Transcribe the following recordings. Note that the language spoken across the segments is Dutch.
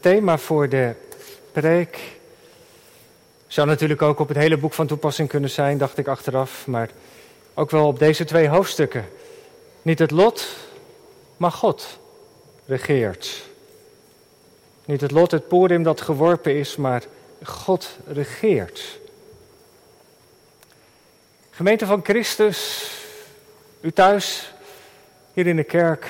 thema voor de preek zou natuurlijk ook op het hele boek van toepassing kunnen zijn, dacht ik achteraf, maar ook wel op deze twee hoofdstukken. Niet het lot, maar God regeert. Niet het lot, het podium dat geworpen is, maar God regeert. Gemeente van Christus, u thuis, hier in de kerk,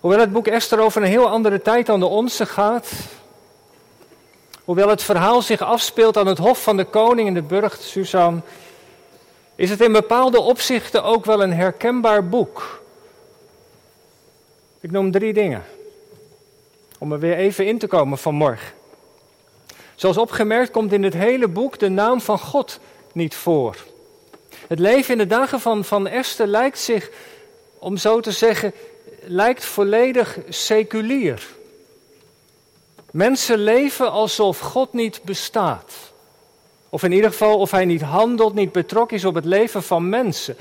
Hoewel het boek Esther over een heel andere tijd dan de onze gaat, hoewel het verhaal zich afspeelt aan het hof van de koning in de burcht Susan, is het in bepaalde opzichten ook wel een herkenbaar boek. Ik noem drie dingen, om er weer even in te komen vanmorgen. Zoals opgemerkt komt in het hele boek de naam van God niet voor. Het leven in de dagen van, van Esther lijkt zich, om zo te zeggen, lijkt volledig seculier. Mensen leven alsof God niet bestaat. Of in ieder geval of hij niet handelt, niet betrokken is op het leven van mensen.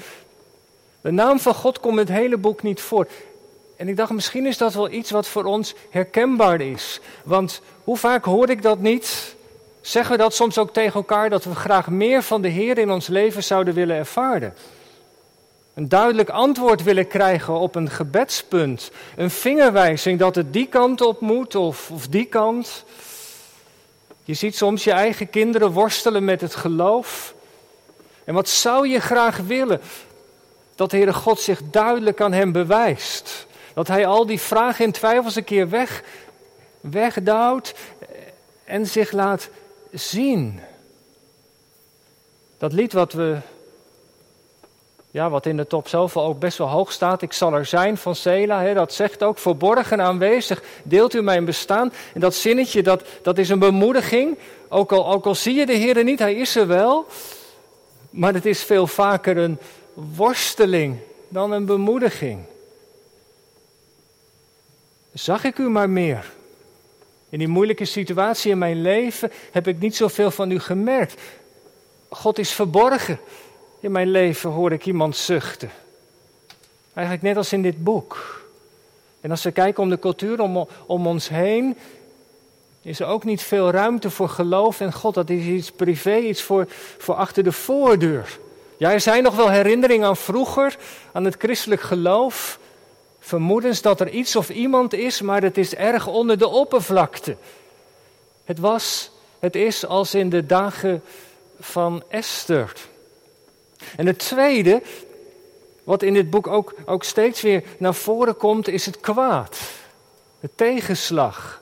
De naam van God komt in het hele boek niet voor. En ik dacht, misschien is dat wel iets wat voor ons herkenbaar is. Want hoe vaak hoor ik dat niet? Zeggen we dat soms ook tegen elkaar, dat we graag meer van de Heer in ons leven zouden willen ervaren? Een duidelijk antwoord willen krijgen op een gebedspunt. Een vingerwijzing dat het die kant op moet of, of die kant. Je ziet soms je eigen kinderen worstelen met het geloof. En wat zou je graag willen? Dat de Heere God zich duidelijk aan hem bewijst. Dat hij al die vragen en twijfels een keer weg, wegduwt en zich laat zien. Dat lied wat we ja, wat in de top zoveel ook best wel hoog staat. Ik zal er zijn van Sela. Hè, dat zegt ook verborgen aanwezig. Deelt u mijn bestaan. En dat zinnetje, dat, dat is een bemoediging. Ook al, ook al zie je de Heer niet, hij is er wel. Maar het is veel vaker een worsteling dan een bemoediging. Zag ik u maar meer. In die moeilijke situatie in mijn leven heb ik niet zoveel van u gemerkt. God is verborgen. In mijn leven hoor ik iemand zuchten. Eigenlijk net als in dit boek. En als we kijken om de cultuur om, om ons heen, is er ook niet veel ruimte voor geloof en God. Dat is iets privé, iets voor, voor achter de voordeur. Ja, er zijn nog wel herinneringen aan vroeger, aan het christelijk geloof. Vermoedens dat er iets of iemand is, maar het is erg onder de oppervlakte. Het was, het is als in de dagen van Esther. En het tweede, wat in dit boek ook, ook steeds weer naar voren komt, is het kwaad. De tegenslag.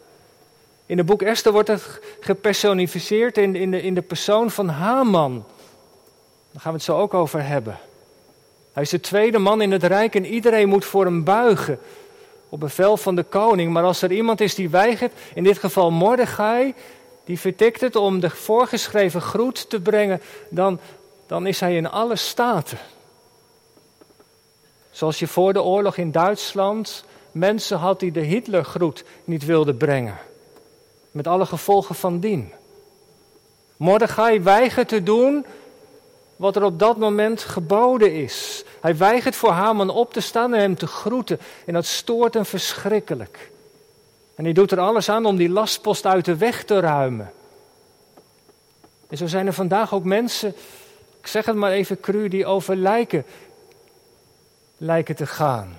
In het boek Esther wordt het gepersonificeerd in, in, de, in de persoon van Haman. Daar gaan we het zo ook over hebben. Hij is de tweede man in het rijk en iedereen moet voor hem buigen. Op bevel van de koning. Maar als er iemand is die weigert, in dit geval Mordechai, die vertikt het om de voorgeschreven groet te brengen, dan, dan is hij in alle staten. Zoals je voor de oorlog in Duitsland mensen had die de Hitlergroet niet wilden brengen. Met alle gevolgen van dien. Mordechai weigert te doen wat er op dat moment geboden is. Hij weigert voor Haman op te staan en hem te groeten. En dat stoort hem verschrikkelijk. En hij doet er alles aan om die lastpost uit de weg te ruimen. En zo zijn er vandaag ook mensen ik zeg het maar even cru, die over lijken, lijken te gaan.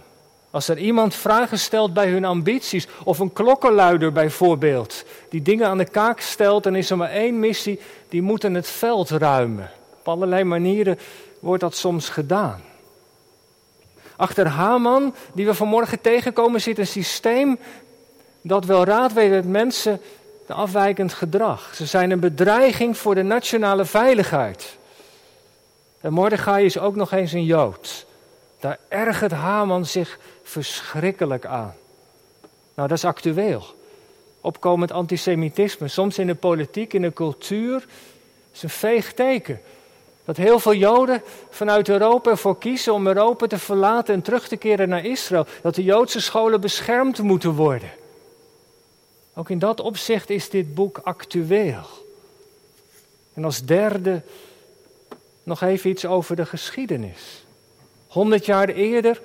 Als er iemand vragen stelt bij hun ambities, of een klokkenluider bijvoorbeeld, die dingen aan de kaak stelt, dan is er maar één missie, die moeten het veld ruimen. Op allerlei manieren wordt dat soms gedaan. Achter Haman, die we vanmorgen tegenkomen, zit een systeem dat wel raad weet met mensen een afwijkend gedrag. Ze zijn een bedreiging voor de nationale veiligheid. En Mordechai is ook nog eens een Jood. Daar ergert Haman zich verschrikkelijk aan. Nou, dat is actueel. Opkomend antisemitisme, soms in de politiek, in de cultuur, is een veeg teken. Dat heel veel Joden vanuit Europa ervoor kiezen om Europa te verlaten en terug te keren naar Israël. Dat de Joodse scholen beschermd moeten worden. Ook in dat opzicht is dit boek actueel. En als derde nog even iets over de geschiedenis. Honderd jaar eerder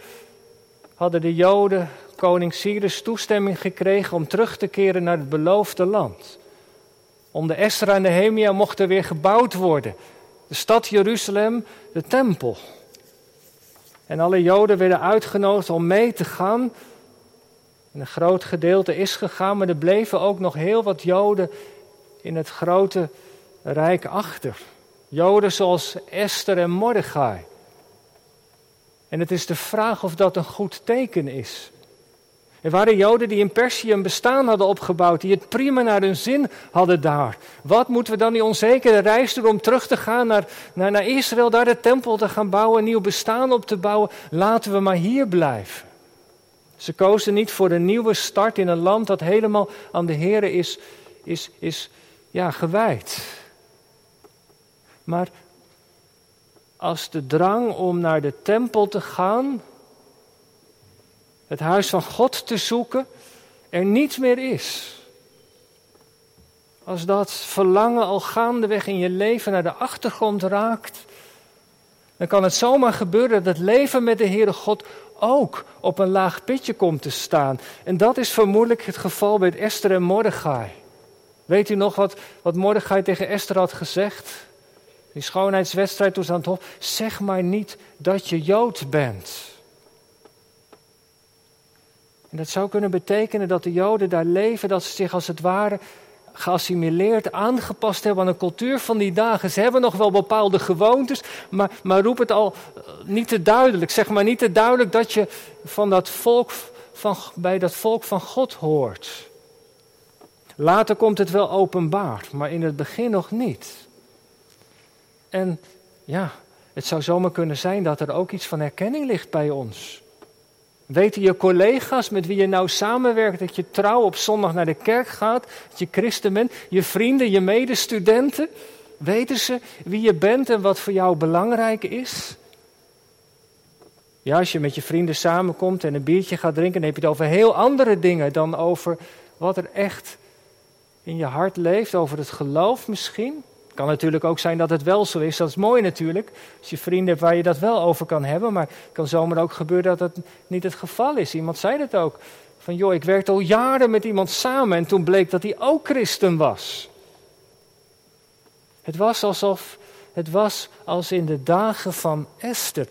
hadden de Joden koning Cyrus toestemming gekregen om terug te keren naar het beloofde land. Onder Esra en Nehemia mocht er weer gebouwd worden. De stad Jeruzalem, de tempel. En alle Joden werden uitgenodigd om mee te gaan. En een groot gedeelte is gegaan, maar er bleven ook nog heel wat Joden in het grote rijk achter. Joden zoals Esther en Mordechai. En het is de vraag of dat een goed teken is. Er waren Joden die in Perzië een bestaan hadden opgebouwd, die het prima naar hun zin hadden daar. Wat moeten we dan die onzekere reis doen om terug te gaan naar, naar, naar Israël, daar de tempel te gaan bouwen, een nieuw bestaan op te bouwen? Laten we maar hier blijven. Ze kozen niet voor een nieuwe start in een land dat helemaal aan de Heer is, is, is ja, gewijd. Maar als de drang om naar de tempel te gaan, het huis van God te zoeken, er niets meer is. Als dat verlangen al gaandeweg in je leven naar de achtergrond raakt, dan kan het zomaar gebeuren dat het leven met de Heere God ook op een laag pitje komt te staan. En dat is vermoedelijk het geval met Esther en Mordechai. Weet u nog wat, wat Mordechai tegen Esther had gezegd? Die schoonheidswedstrijd toen ze aan het hof. Zeg maar niet dat je Jood bent. En dat zou kunnen betekenen dat de Joden daar leven, dat ze zich als het ware geassimileerd, aangepast hebben aan de cultuur van die dagen. Ze hebben nog wel bepaalde gewoontes, maar, maar roep het al eh, niet te duidelijk. Zeg maar niet te duidelijk dat je van dat volk van, bij dat volk van God hoort. Later komt het wel openbaar, maar in het begin nog niet. En ja, het zou zomaar kunnen zijn dat er ook iets van herkenning ligt bij ons. Weten je collega's met wie je nou samenwerkt dat je trouw op zondag naar de kerk gaat, dat je christen bent, je vrienden, je medestudenten? Weten ze wie je bent en wat voor jou belangrijk is? Ja, als je met je vrienden samenkomt en een biertje gaat drinken, dan heb je het over heel andere dingen dan over wat er echt in je hart leeft, over het geloof misschien. Kan natuurlijk ook zijn dat het wel zo is. Dat is mooi natuurlijk. Als je vrienden hebt waar je dat wel over kan hebben. Maar het kan zomaar ook gebeuren dat dat niet het geval is. Iemand zei dat ook. Van joh, ik werkte al jaren met iemand samen en toen bleek dat hij ook christen was. Het was alsof, het was als in de dagen van Esther.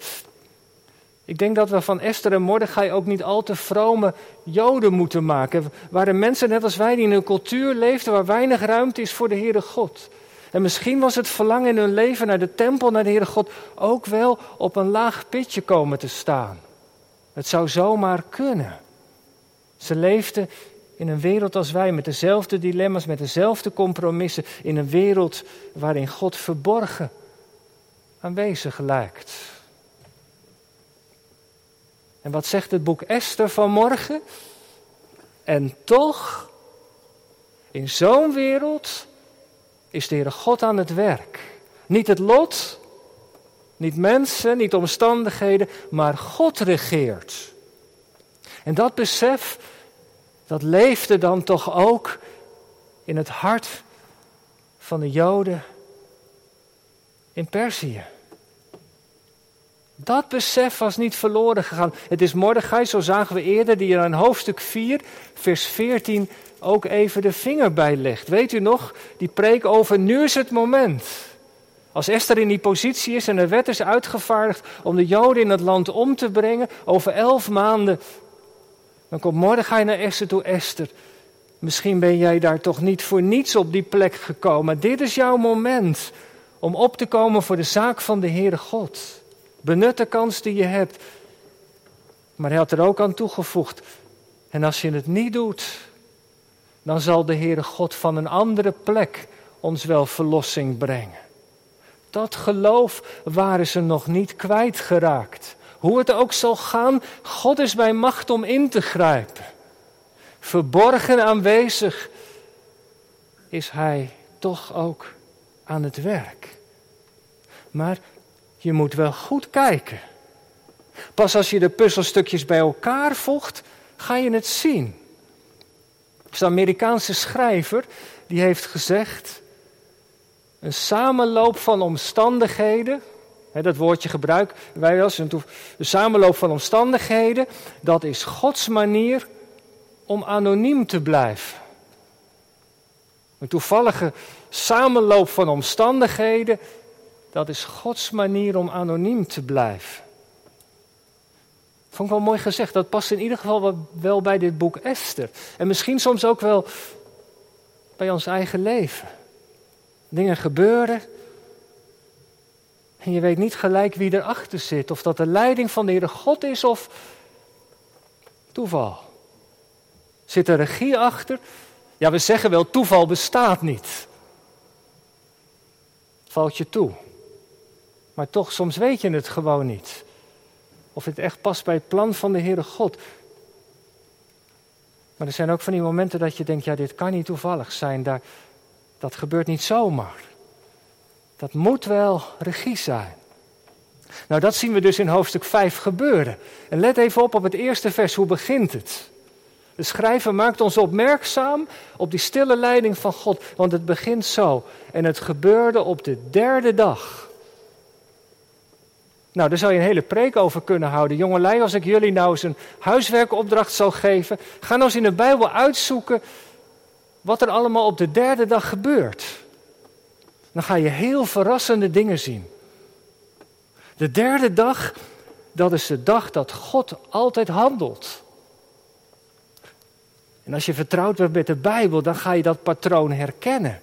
Ik denk dat we van Esther en Mordechai ook niet al te vrome Joden moeten maken. Waren mensen net als wij die in een cultuur leefden waar weinig ruimte is voor de Heere God. En misschien was het verlangen in hun leven naar de tempel, naar de Heere God, ook wel op een laag pitje komen te staan. Het zou zomaar kunnen. Ze leefden in een wereld als wij, met dezelfde dilemma's, met dezelfde compromissen, in een wereld waarin God verborgen aanwezig lijkt. En wat zegt het boek Esther vanmorgen? En toch, in zo'n wereld is de Heere God aan het werk. Niet het lot, niet mensen, niet omstandigheden, maar God regeert. En dat besef, dat leefde dan toch ook in het hart van de Joden in Perzië. Dat besef was niet verloren gegaan. Het is Mordechai, zo zagen we eerder, die in hoofdstuk 4, vers 14 ook even de vinger bij legt. Weet u nog, die preek over nu is het moment. Als Esther in die positie is en er wet is uitgevaardigd om de Joden in het land om te brengen, over elf maanden, dan komt Mordechai naar Esther toe. Esther, misschien ben jij daar toch niet voor niets op die plek gekomen. Dit is jouw moment om op te komen voor de zaak van de Heere God. Benut de kans die je hebt. Maar hij had er ook aan toegevoegd. En als je het niet doet, dan zal de Heere God van een andere plek ons wel verlossing brengen. Dat geloof waren ze nog niet kwijtgeraakt. Hoe het ook zal gaan, God is bij macht om in te grijpen. Verborgen aanwezig is Hij toch ook aan het werk. Maar je moet wel goed kijken. Pas als je de puzzelstukjes bij elkaar voegt, ga je het zien. De Amerikaanse schrijver die heeft gezegd: een samenloop van omstandigheden, dat woordje gebruiken wij wel eens. De samenloop van omstandigheden, dat is Gods manier om anoniem te blijven. Een toevallige samenloop van omstandigheden, dat is Gods manier om anoniem te blijven. Vond ik wel mooi gezegd. Dat past in ieder geval wel bij dit boek Esther. En misschien soms ook wel bij ons eigen leven. Dingen gebeuren. En je weet niet gelijk wie erachter zit. Of dat de leiding van de Heere God is of toeval. Zit er regie achter? Ja, we zeggen wel, toeval bestaat niet. Valt je toe. Maar toch, soms weet je het gewoon niet. Of het echt past bij het plan van de Heere God. Maar er zijn ook van die momenten dat je denkt, ja, dit kan niet toevallig zijn. Daar, dat gebeurt niet zomaar. Dat moet wel regie zijn. Nou, dat zien we dus in hoofdstuk 5 gebeuren. En let even op op het eerste vers, hoe begint het? De schrijver maakt ons opmerkzaam op die stille leiding van God, want het begint zo. En het gebeurde op de derde dag. Nou, daar zou je een hele preek over kunnen houden. Jongelui, als ik jullie nou eens een huiswerkopdracht zou geven, ga nou eens in de Bijbel uitzoeken wat er allemaal op de derde dag gebeurt. Dan ga je heel verrassende dingen zien. De derde dag, dat is de dag dat God altijd handelt. En als je vertrouwd bent met de Bijbel, dan ga je dat patroon herkennen.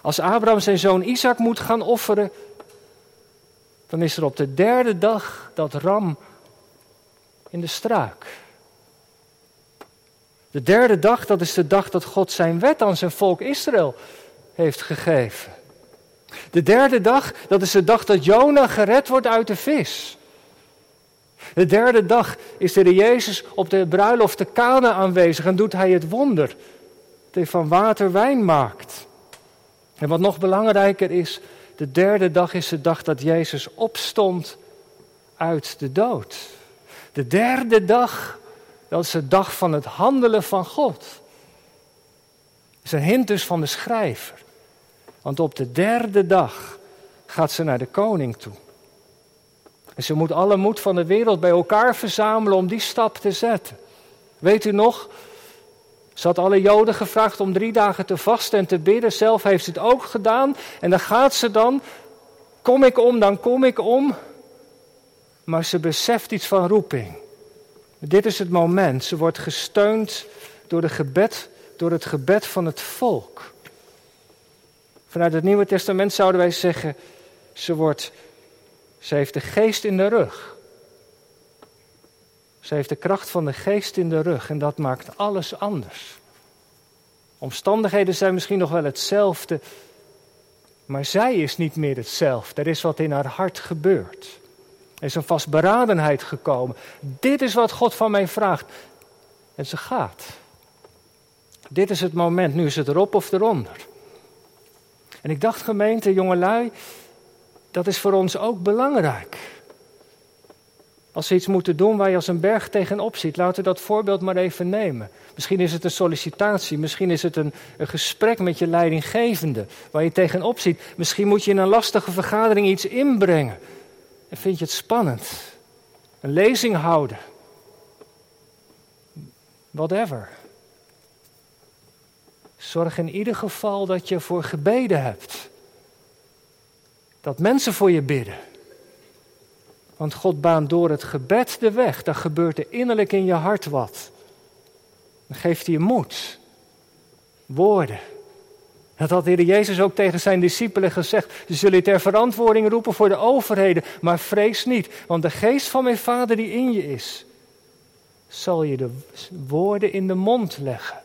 Als Abraham zijn zoon Isaac moet gaan offeren, dan is er op de derde dag dat ram in de struik. De derde dag, dat is de dag dat God zijn wet aan zijn volk Israël heeft gegeven. De derde dag, dat is de dag dat Jona gered wordt uit de vis. De derde dag is de Jezus op de bruiloft te Kana aanwezig en doet hij het wonder dat hij van water wijn maakt. En wat nog belangrijker is, de derde dag is de dag dat Jezus opstond uit de dood. De derde dag, dat is de dag van het handelen van God. Dat is een hint dus van de schrijver. Want op de derde dag gaat ze naar de koning toe. En ze moet alle moed van de wereld bij elkaar verzamelen om die stap te zetten. Weet u nog? Ze had alle Joden gevraagd om drie dagen te vasten en te bidden. Zelf heeft ze het ook gedaan. En dan gaat ze dan. Kom ik om, dan kom ik om. Maar ze beseft iets van roeping. Dit is het moment. Ze wordt gesteund door, de gebed, door het gebed van het volk. Vanuit het Nieuwe Testament zouden wij zeggen: ze, wordt, ze heeft de geest in de rug. Ze heeft de kracht van de geest in de rug en dat maakt alles anders. Omstandigheden zijn misschien nog wel hetzelfde, maar zij is niet meer hetzelfde. Er is wat in haar hart gebeurd. Er is een vastberadenheid gekomen. Dit is wat God van mij vraagt. En ze gaat. Dit is het moment, nu is het erop of eronder. En ik dacht, gemeente, jongelui, dat is voor ons ook belangrijk. Als ze iets moeten doen waar je als een berg tegenop ziet, laten we dat voorbeeld maar even nemen. Misschien is het een sollicitatie, misschien is het een, een gesprek met je leidinggevende waar je tegenop ziet. Misschien moet je in een lastige vergadering iets inbrengen. En vind je het spannend? Een lezing houden. Whatever. Zorg in ieder geval dat je voor gebeden hebt. Dat mensen voor je bidden. Want God baant door het gebed de weg. Dan gebeurt er innerlijk in je hart wat. Dan geeft hij je moed. Woorden. Dat had de Heer Jezus ook tegen zijn discipelen gezegd. Ze zullen ter verantwoording roepen voor de overheden. Maar vrees niet, want de geest van mijn Vader die in je is, zal je de woorden in de mond leggen.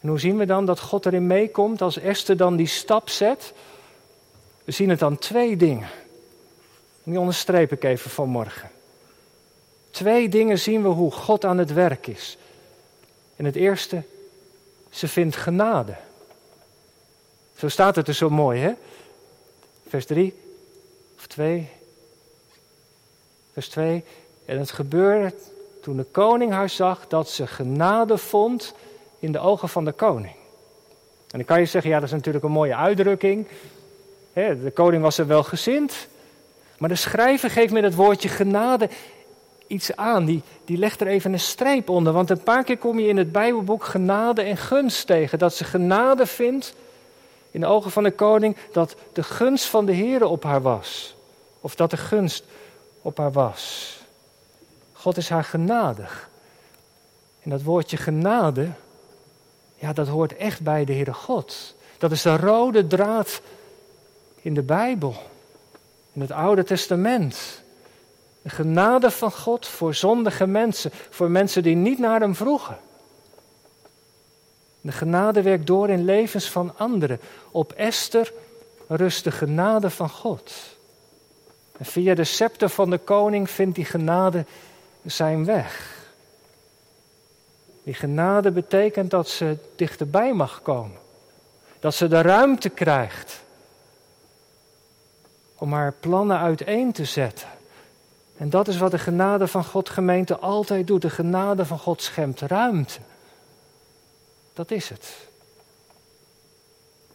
En hoe zien we dan dat God erin meekomt als Esther dan die stap zet? We zien het aan twee dingen. En die onderstreep ik even vanmorgen. Twee dingen zien we hoe God aan het werk is. En het eerste, ze vindt genade. Zo staat het er zo mooi, hè? Vers 3 of 2. Vers 2. En het gebeurde toen de koning haar zag dat ze genade vond in de ogen van de koning. En dan kan je zeggen, ja, dat is natuurlijk een mooie uitdrukking. De koning was er wel gezind. Maar de schrijver geeft met het woordje genade iets aan. Die, die legt er even een streep onder. Want een paar keer kom je in het Bijbelboek genade en gunst tegen. Dat ze genade vindt in de ogen van de koning dat de gunst van de Heer op haar was. Of dat de gunst op haar was. God is haar genadig. En dat woordje genade, ja, dat hoort echt bij de Heere God. Dat is de rode draad in de Bijbel, in het Oude Testament. De genade van God voor zondige mensen, voor mensen die niet naar Hem vroegen. De genade werkt door in levens van anderen. Op Esther rust de genade van God. En via de scepter van de koning vindt die genade zijn weg. Die genade betekent dat ze dichterbij mag komen. Dat ze de ruimte krijgt om haar plannen uiteen te zetten. En dat is wat de genade van God gemeente altijd doet. De genade van God schemt ruimte. Dat is het.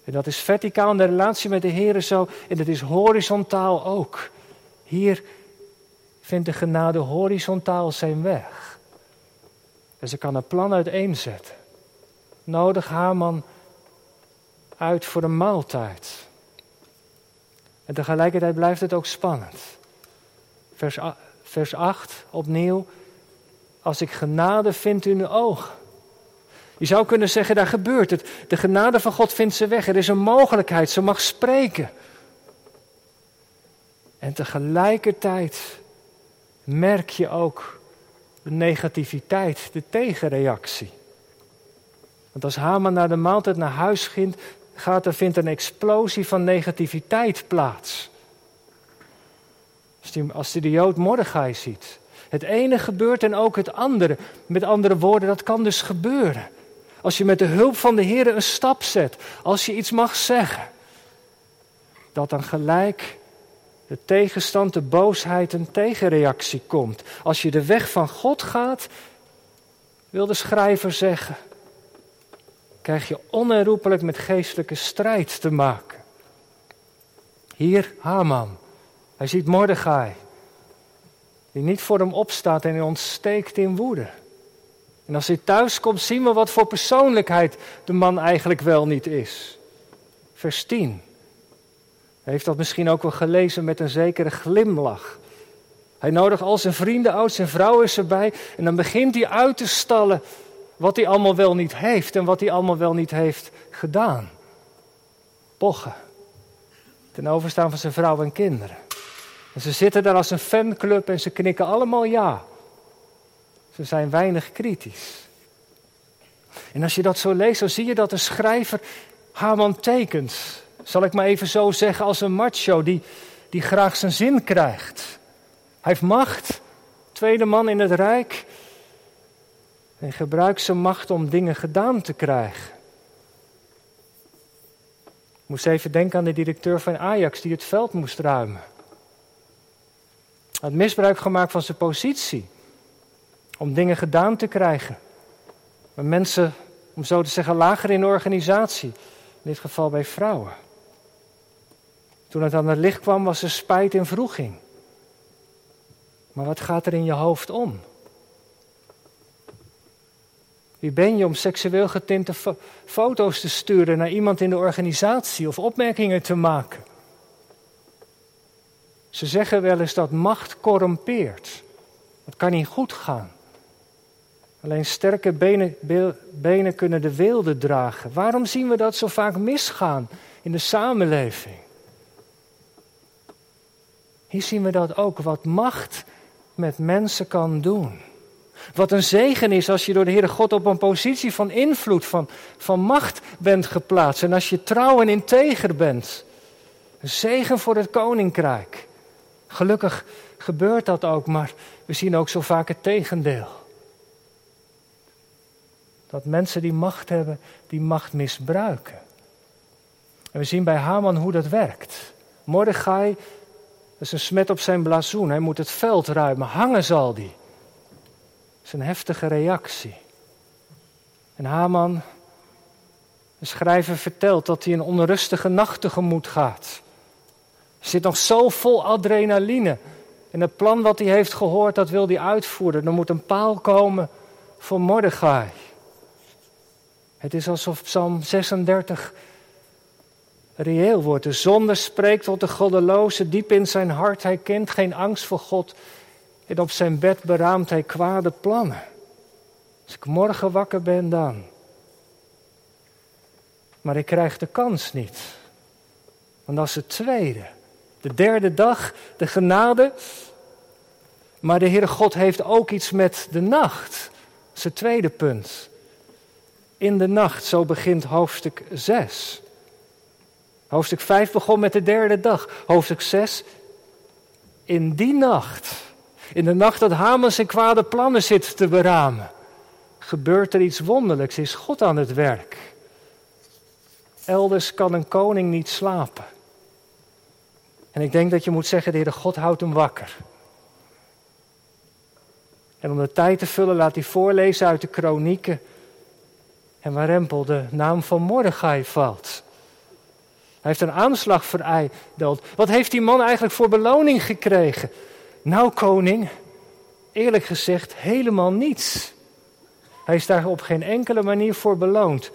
En dat is verticaal in de relatie met de Heer zo. En dat is horizontaal ook. Hier vindt de genade horizontaal zijn weg. En ze kan een plan uiteenzetten. Nodig Haman uit voor een maaltijd. En tegelijkertijd blijft het ook spannend. Vers, vers 8 opnieuw. Als ik genade vind in uw ogen. Je zou kunnen zeggen, daar gebeurt het. De genade van God vindt ze weg. Er is een mogelijkheid, ze mag spreken. En tegelijkertijd merk je ook de negativiteit, de tegenreactie. Want als Haman naar de maaltijd naar huis ging, gaat er vindt een explosie van negativiteit plaats. Als hij, de Jood Mordechai ziet. Het ene gebeurt en ook het andere. Met andere woorden, dat kan dus gebeuren. Als je met de hulp van de Heer een stap zet, als je iets mag zeggen, dat dan gelijk de tegenstand, de boosheid, een tegenreactie komt. Als je de weg van God gaat, wil de schrijver zeggen, krijg je onherroepelijk met geestelijke strijd te maken. Hier Haman, hij ziet Mordechai, die niet voor hem opstaat en hij ontsteekt in woede. En als hij thuis komt, zien we wat voor persoonlijkheid de man eigenlijk wel niet is. Vers 10. Hij heeft dat misschien ook wel gelezen met een zekere glimlach. Hij nodigt al zijn vrienden, ouders en vrouwen erbij. En dan begint hij uit te stallen wat hij allemaal wel niet heeft en wat hij allemaal wel niet heeft gedaan. Pochen. Ten overstaan van zijn vrouw en kinderen. En ze zitten daar als een fanclub en ze knikken allemaal ja. Ze zijn weinig kritisch. En als je dat zo leest, dan zie je dat de schrijver Haman tekent. Zal ik maar even zo zeggen, als een macho die, die graag zijn zin krijgt. Hij heeft macht, tweede man in het rijk. En gebruikt zijn macht om dingen gedaan te krijgen. Ik moest even denken aan de directeur van Ajax die het veld moest ruimen. Hij had misbruik gemaakt van zijn positie om dingen gedaan te krijgen. Maar mensen, om zo te zeggen, lager in de organisatie. In dit geval bij vrouwen. Toen het aan het licht kwam, was er spijt en vroeging. Maar wat gaat er in je hoofd om? Wie ben je om seksueel getinte foto's te sturen naar iemand in de organisatie of opmerkingen te maken? Ze zeggen wel eens dat macht corrumpeert. Dat kan niet goed gaan. Alleen sterke benen, benen kunnen de weelde dragen. Waarom zien we dat zo vaak misgaan in de samenleving? Hier zien we dat ook, wat macht met mensen kan doen. Wat een zegen is als je door de Heere God op een positie van invloed, van, van macht bent geplaatst. En als je trouw en integer bent. Een zegen voor het koninkrijk. Gelukkig gebeurt dat ook, maar we zien ook zo vaak het tegendeel. Dat mensen die macht hebben, die macht misbruiken. En we zien bij Haman hoe dat werkt. Mordechai, dat is een smet op zijn blazoen. Hij moet het veld ruimen. Hangen zal die. Is een heftige reactie. En Haman, de schrijver vertelt dat hij een onrustige nacht tegemoet gaat. zit nog zo vol adrenaline. En het plan wat hij heeft gehoord, dat wil hij uitvoeren. Er moet een paal komen voor Mordechai. Het is alsof Psalm 36 reëel wordt. De zonde spreekt tot de goddeloze diep in zijn hart. Hij kent geen angst voor God. En op zijn bed beraamt hij kwade plannen. Als ik morgen wakker ben dan. Maar ik krijg de kans niet. Want dat is het tweede. De derde dag, de genade. Maar de Heere God heeft ook iets met de nacht. Dat is het tweede punt. In de nacht, zo begint hoofdstuk 6. Hoofdstuk 5 begon met de derde dag. Hoofdstuk 6, in die nacht, in de nacht dat Haman zijn kwade plannen zit te beramen, gebeurt er iets wonderlijks, is God aan het werk. Elders kan een koning niet slapen. En ik denk dat je moet zeggen, de Heere God houdt hem wakker. En om de tijd te vullen laat hij voorlezen uit de kronieken. En waar Rempel de naam van Mordechai valt. Hij heeft een aanslag verijdeld. Wat heeft die man eigenlijk voor beloning gekregen? Nou, koning, eerlijk gezegd, helemaal niets. Hij is daar op geen enkele manier voor beloond.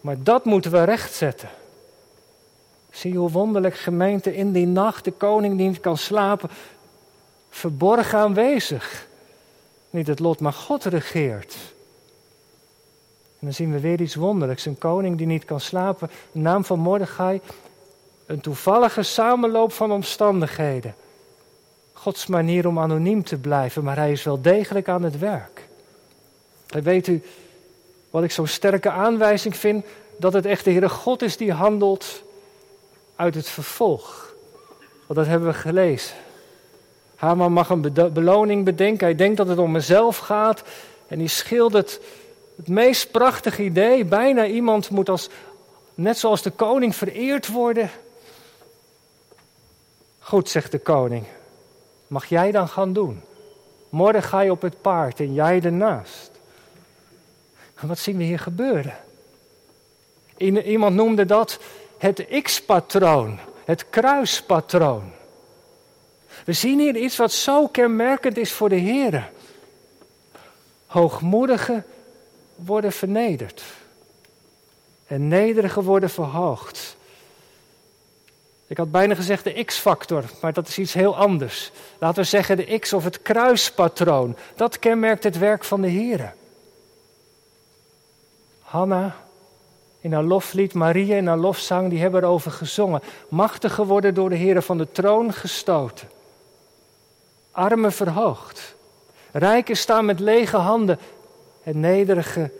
Maar dat moeten we rechtzetten. Zie hoe wonderlijk gemeente in die nacht de koning die niet kan slapen, verborgen aanwezig. Niet het lot, maar God regeert. En dan zien we weer iets wonderlijks. Een koning die niet kan slapen. De naam van Mordechai. Een toevallige samenloop van omstandigheden. Gods manier om anoniem te blijven, maar hij is wel degelijk aan het werk. Weet u wat ik zo'n sterke aanwijzing vind? Dat het echt de Heere God is die handelt uit het vervolg. Want dat hebben we gelezen. Haman mag een beloning bedenken. Hij denkt dat het om mezelf gaat. En hij schildert het meest prachtige idee. Bijna iemand moet als, net zoals de koning vereerd worden. Goed, zegt de koning. Mag jij dan gaan doen? Morgen ga je op het paard en jij ernaast. En wat zien we hier gebeuren? Iemand noemde dat het X-patroon, het kruispatroon. We zien hier iets wat zo kenmerkend is voor de Heer. Hoogmoedigen worden vernederd. En nederigen worden verhoogd. Ik had bijna gezegd de X-factor, maar dat is iets heel anders. Laten we zeggen de X of het kruispatroon. Dat kenmerkt het werk van de Heer. Hanna in haar loflied, Maria in haar lofzang, die hebben erover gezongen. Machtig geworden door de Heer van de troon gestoten. Armen verhoogd. Rijken staan met lege handen. En nederigen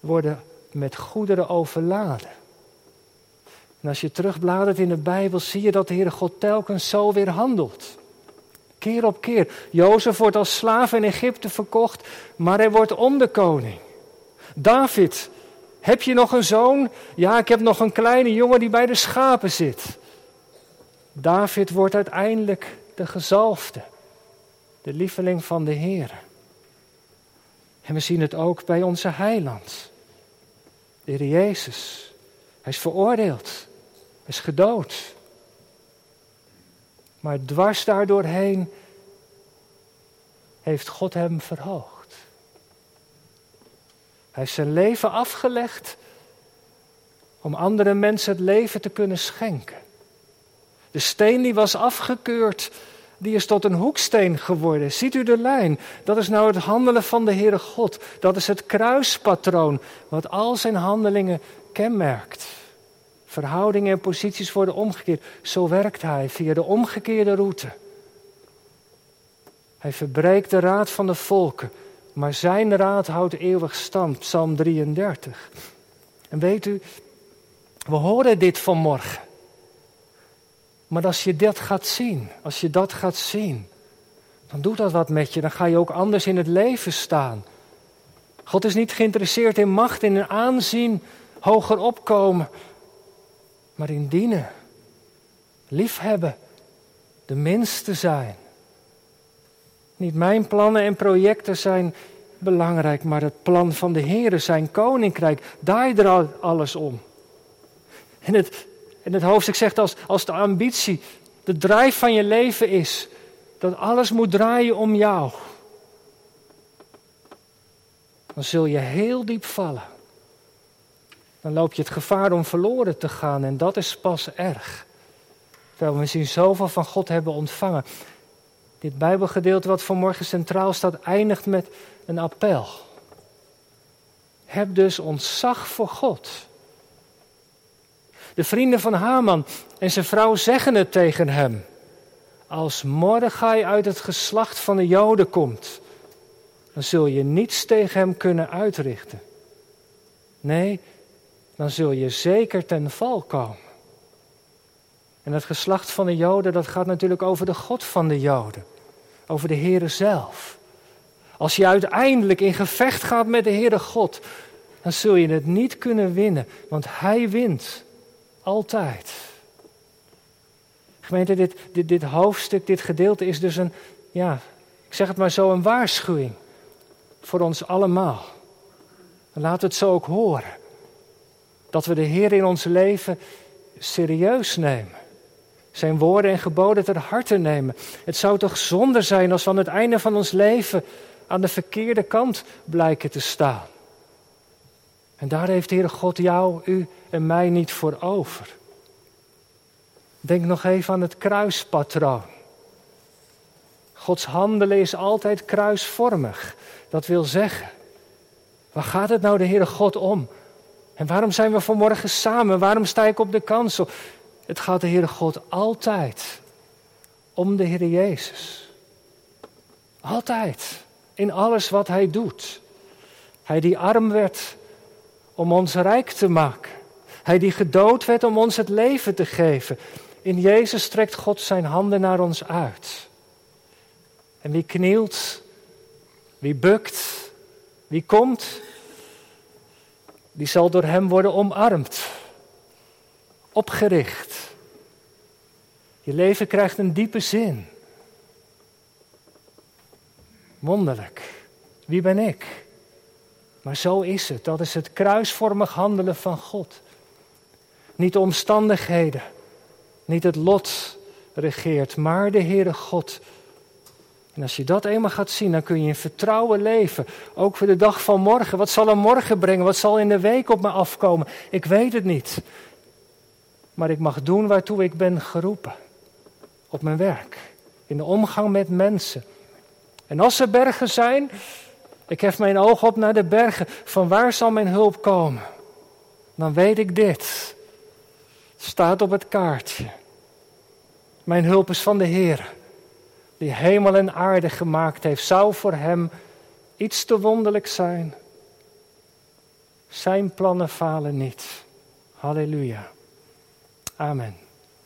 worden met goederen overladen. En als je terugbladert in de Bijbel, zie je dat de Heere God telkens zo weer handelt. Keer op keer. Jozef wordt als slaaf in Egypte verkocht, maar hij wordt om de koning. David, heb je nog een zoon? Ja, ik heb nog een kleine jongen die bij de schapen zit. David wordt uiteindelijk de gezalfde, de lieveling van de Heer. En we zien het ook bij onze heiland, de Heer Jezus. Hij is veroordeeld is gedood. Maar dwars daardoorheen heeft God hem verhoogd. Hij heeft zijn leven afgelegd om andere mensen het leven te kunnen schenken. De steen die was afgekeurd, die is tot een hoeksteen geworden. Ziet u de lijn? Dat is nou het handelen van de Heere God. Dat is het kruispatroon wat al zijn handelingen kenmerkt. Verhoudingen en posities worden omgekeerd. Zo werkt hij via de omgekeerde route. Hij verbreekt de raad van de volken, maar zijn raad houdt eeuwig stand. Psalm 33. En weet u, we horen dit vanmorgen. Maar als je dat gaat zien, als je dat gaat zien, dan doet dat wat met je. Dan ga je ook anders in het leven staan. God is niet geïnteresseerd in macht, in aanzien, hoger opkomen maar in dienen. Liefhebben. De minste zijn. Niet mijn plannen en projecten zijn belangrijk, maar het plan van de Heer, zijn koninkrijk. Daar draait alles om. En het, en het hoofdstuk zegt als, als de ambitie de drijf van je leven is dat alles moet draaien om jou, dan zul je heel diep vallen. Dan loop je het gevaar om verloren te gaan en dat is pas erg. Terwijl we misschien zoveel van God hebben ontvangen. Dit Bijbelgedeelte wat vanmorgen centraal staat, eindigt met een appel. Heb dus ontzag voor God. De vrienden van Haman en zijn vrouw zeggen het tegen hem. Als Mordechai uit het geslacht van de Joden komt, dan zul je niets tegen hem kunnen uitrichten. Nee, dan zul je zeker ten val komen. En het geslacht van de Joden, dat gaat natuurlijk over de God van de Joden. Over de Heere zelf. Als je uiteindelijk in gevecht gaat met de Heere God, dan zul je het niet kunnen winnen, want Hij wint. Altijd. Gemeente, dit, dit, dit hoofdstuk, dit gedeelte is dus een, ja, ik zeg het maar zo, een waarschuwing voor ons allemaal. laat het zo ook horen. Dat we de Heer in ons leven serieus nemen. Zijn woorden en geboden ter harte nemen. Het zou toch zonde zijn als we aan het einde van ons leven aan de verkeerde kant blijken te staan. En daar heeft Heere God jou, u en mij niet voor over. Denk nog even aan het kruispatroon. Gods handelen is altijd kruisvormig. Dat wil zeggen, waar gaat het nou de Heere God om? En waarom zijn we vanmorgen samen? Waarom sta ik op de kansel? Het gaat de Heere God altijd om de Heer Jezus. Altijd. In alles wat Hij doet. Hij die arm werd om ons rijk te maken. Hij die gedood werd om ons het leven te geven. In Jezus strekt God zijn handen naar ons uit. En wie knielt, wie bukt, wie komt, die zal door Hem worden omarmd, opgericht. Je leven krijgt een diepe zin. Wonderlijk. Wie ben ik? Maar zo is het. Dat is het kruisvormig handelen van God. Niet de omstandigheden, niet het lot regeert, maar de Heere God. En als je dat eenmaal gaat zien, dan kun je in vertrouwen leven. Ook voor de dag van morgen. Wat zal er morgen brengen? Wat zal in de week op me afkomen? Ik weet het niet. Maar ik mag doen waartoe ik ben geroepen. Op mijn werk. In de omgang met mensen. En als er bergen zijn, ik hef mijn oog op naar de bergen. Van waar zal mijn hulp komen? Dan weet ik dit. Staat op het kaartje. Mijn hulp is van de Heer, die hemel en aarde gemaakt heeft. Zou voor hem iets te wonderlijk zijn? Zijn plannen falen niet. Halleluja. Amen.